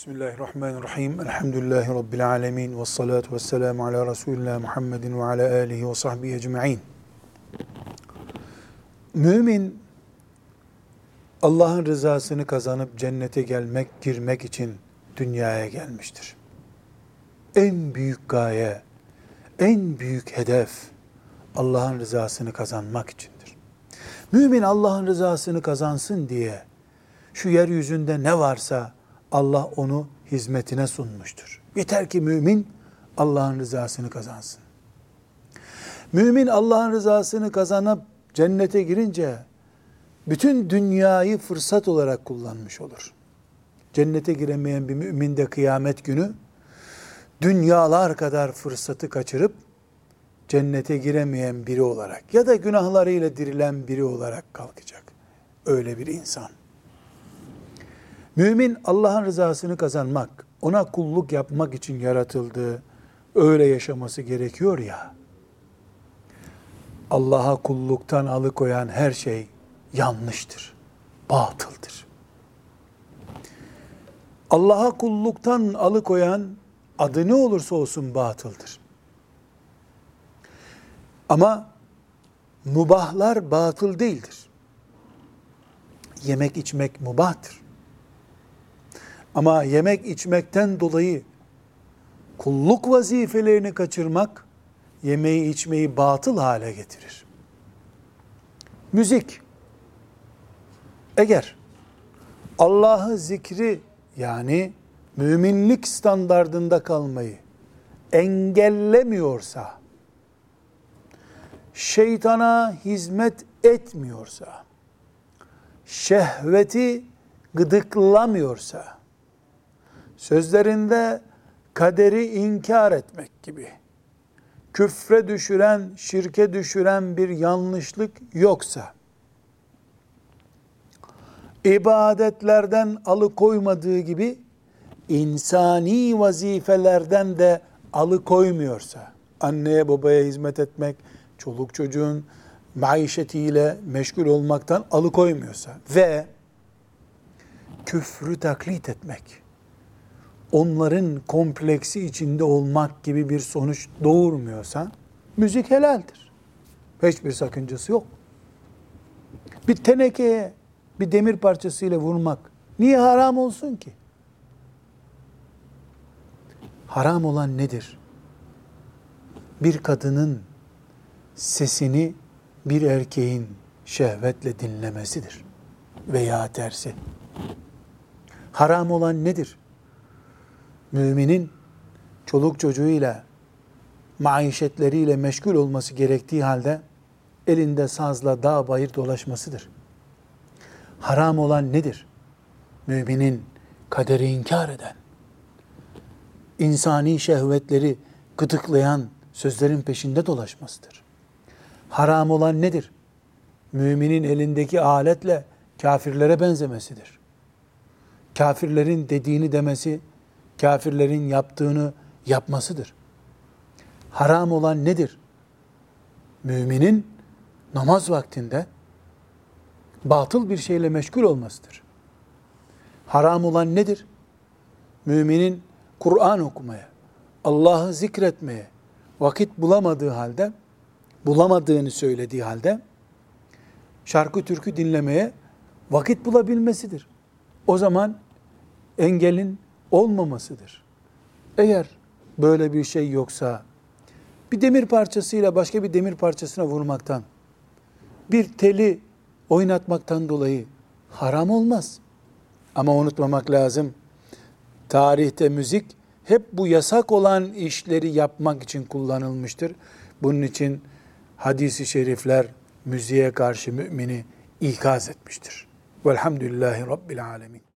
Bismillahirrahmanirrahim. Elhamdülillahi Rabbil alemin. Ve salatu ve selamu ala Resulullah Muhammedin ve ala alihi ve sahbihi ecma'in. Mümin, Allah'ın rızasını kazanıp cennete gelmek, girmek için dünyaya gelmiştir. En büyük gaye, en büyük hedef Allah'ın rızasını kazanmak içindir. Mümin Allah'ın rızasını kazansın diye şu yeryüzünde ne varsa Allah onu hizmetine sunmuştur. Yeter ki mümin Allah'ın rızasını kazansın. Mümin Allah'ın rızasını kazanıp cennete girince bütün dünyayı fırsat olarak kullanmış olur. Cennete giremeyen bir mümin de kıyamet günü dünyalar kadar fırsatı kaçırıp cennete giremeyen biri olarak ya da günahlarıyla dirilen biri olarak kalkacak. Öyle bir insan. Mümin Allah'ın rızasını kazanmak, ona kulluk yapmak için yaratıldığı, öyle yaşaması gerekiyor ya. Allah'a kulluktan alıkoyan her şey yanlıştır, batıldır. Allah'a kulluktan alıkoyan adı ne olursa olsun batıldır. Ama mubahlar batıl değildir. Yemek içmek mubahtır. Ama yemek içmekten dolayı kulluk vazifelerini kaçırmak yemeği içmeyi batıl hale getirir. Müzik eğer Allah'ı zikri yani müminlik standardında kalmayı engellemiyorsa, şeytana hizmet etmiyorsa, şehveti gıdıklamıyorsa, sözlerinde kaderi inkar etmek gibi, küfre düşüren, şirke düşüren bir yanlışlık yoksa, ibadetlerden alıkoymadığı gibi, insani vazifelerden de alıkoymuyorsa, anneye babaya hizmet etmek, çoluk çocuğun maişetiyle meşgul olmaktan alıkoymuyorsa. Ve küfrü taklit etmek, onların kompleksi içinde olmak gibi bir sonuç doğurmuyorsa müzik helaldir. Hiçbir sakıncası yok. Bir tenekeye bir demir parçasıyla vurmak niye haram olsun ki? Haram olan nedir? Bir kadının sesini bir erkeğin şehvetle dinlemesidir veya tersi. Haram olan nedir? Müminin çoluk çocuğuyla, maişetleriyle meşgul olması gerektiği halde elinde sazla dağ bayır dolaşmasıdır. Haram olan nedir? Müminin kaderi inkar eden, insani şehvetleri gıdıklayan sözlerin peşinde dolaşmasıdır. Haram olan nedir? Müminin elindeki aletle kafirlere benzemesidir. Kafirlerin dediğini demesi, kafirlerin yaptığını yapmasıdır. Haram olan nedir? Müminin namaz vaktinde batıl bir şeyle meşgul olmasıdır. Haram olan nedir? Müminin Kur'an okumaya, Allah'ı zikretmeye vakit bulamadığı halde, bulamadığını söylediği halde şarkı türkü dinlemeye vakit bulabilmesidir. O zaman engelin olmamasıdır. Eğer böyle bir şey yoksa bir demir parçasıyla başka bir demir parçasına vurmaktan, bir teli oynatmaktan dolayı haram olmaz. Ama unutmamak lazım. Tarihte müzik hep bu yasak olan işleri yapmak için kullanılmıştır. Bunun için hadisi şerifler müziğe karşı mümini ikaz etmiştir. Velhamdülillahi Rabbil Alemin.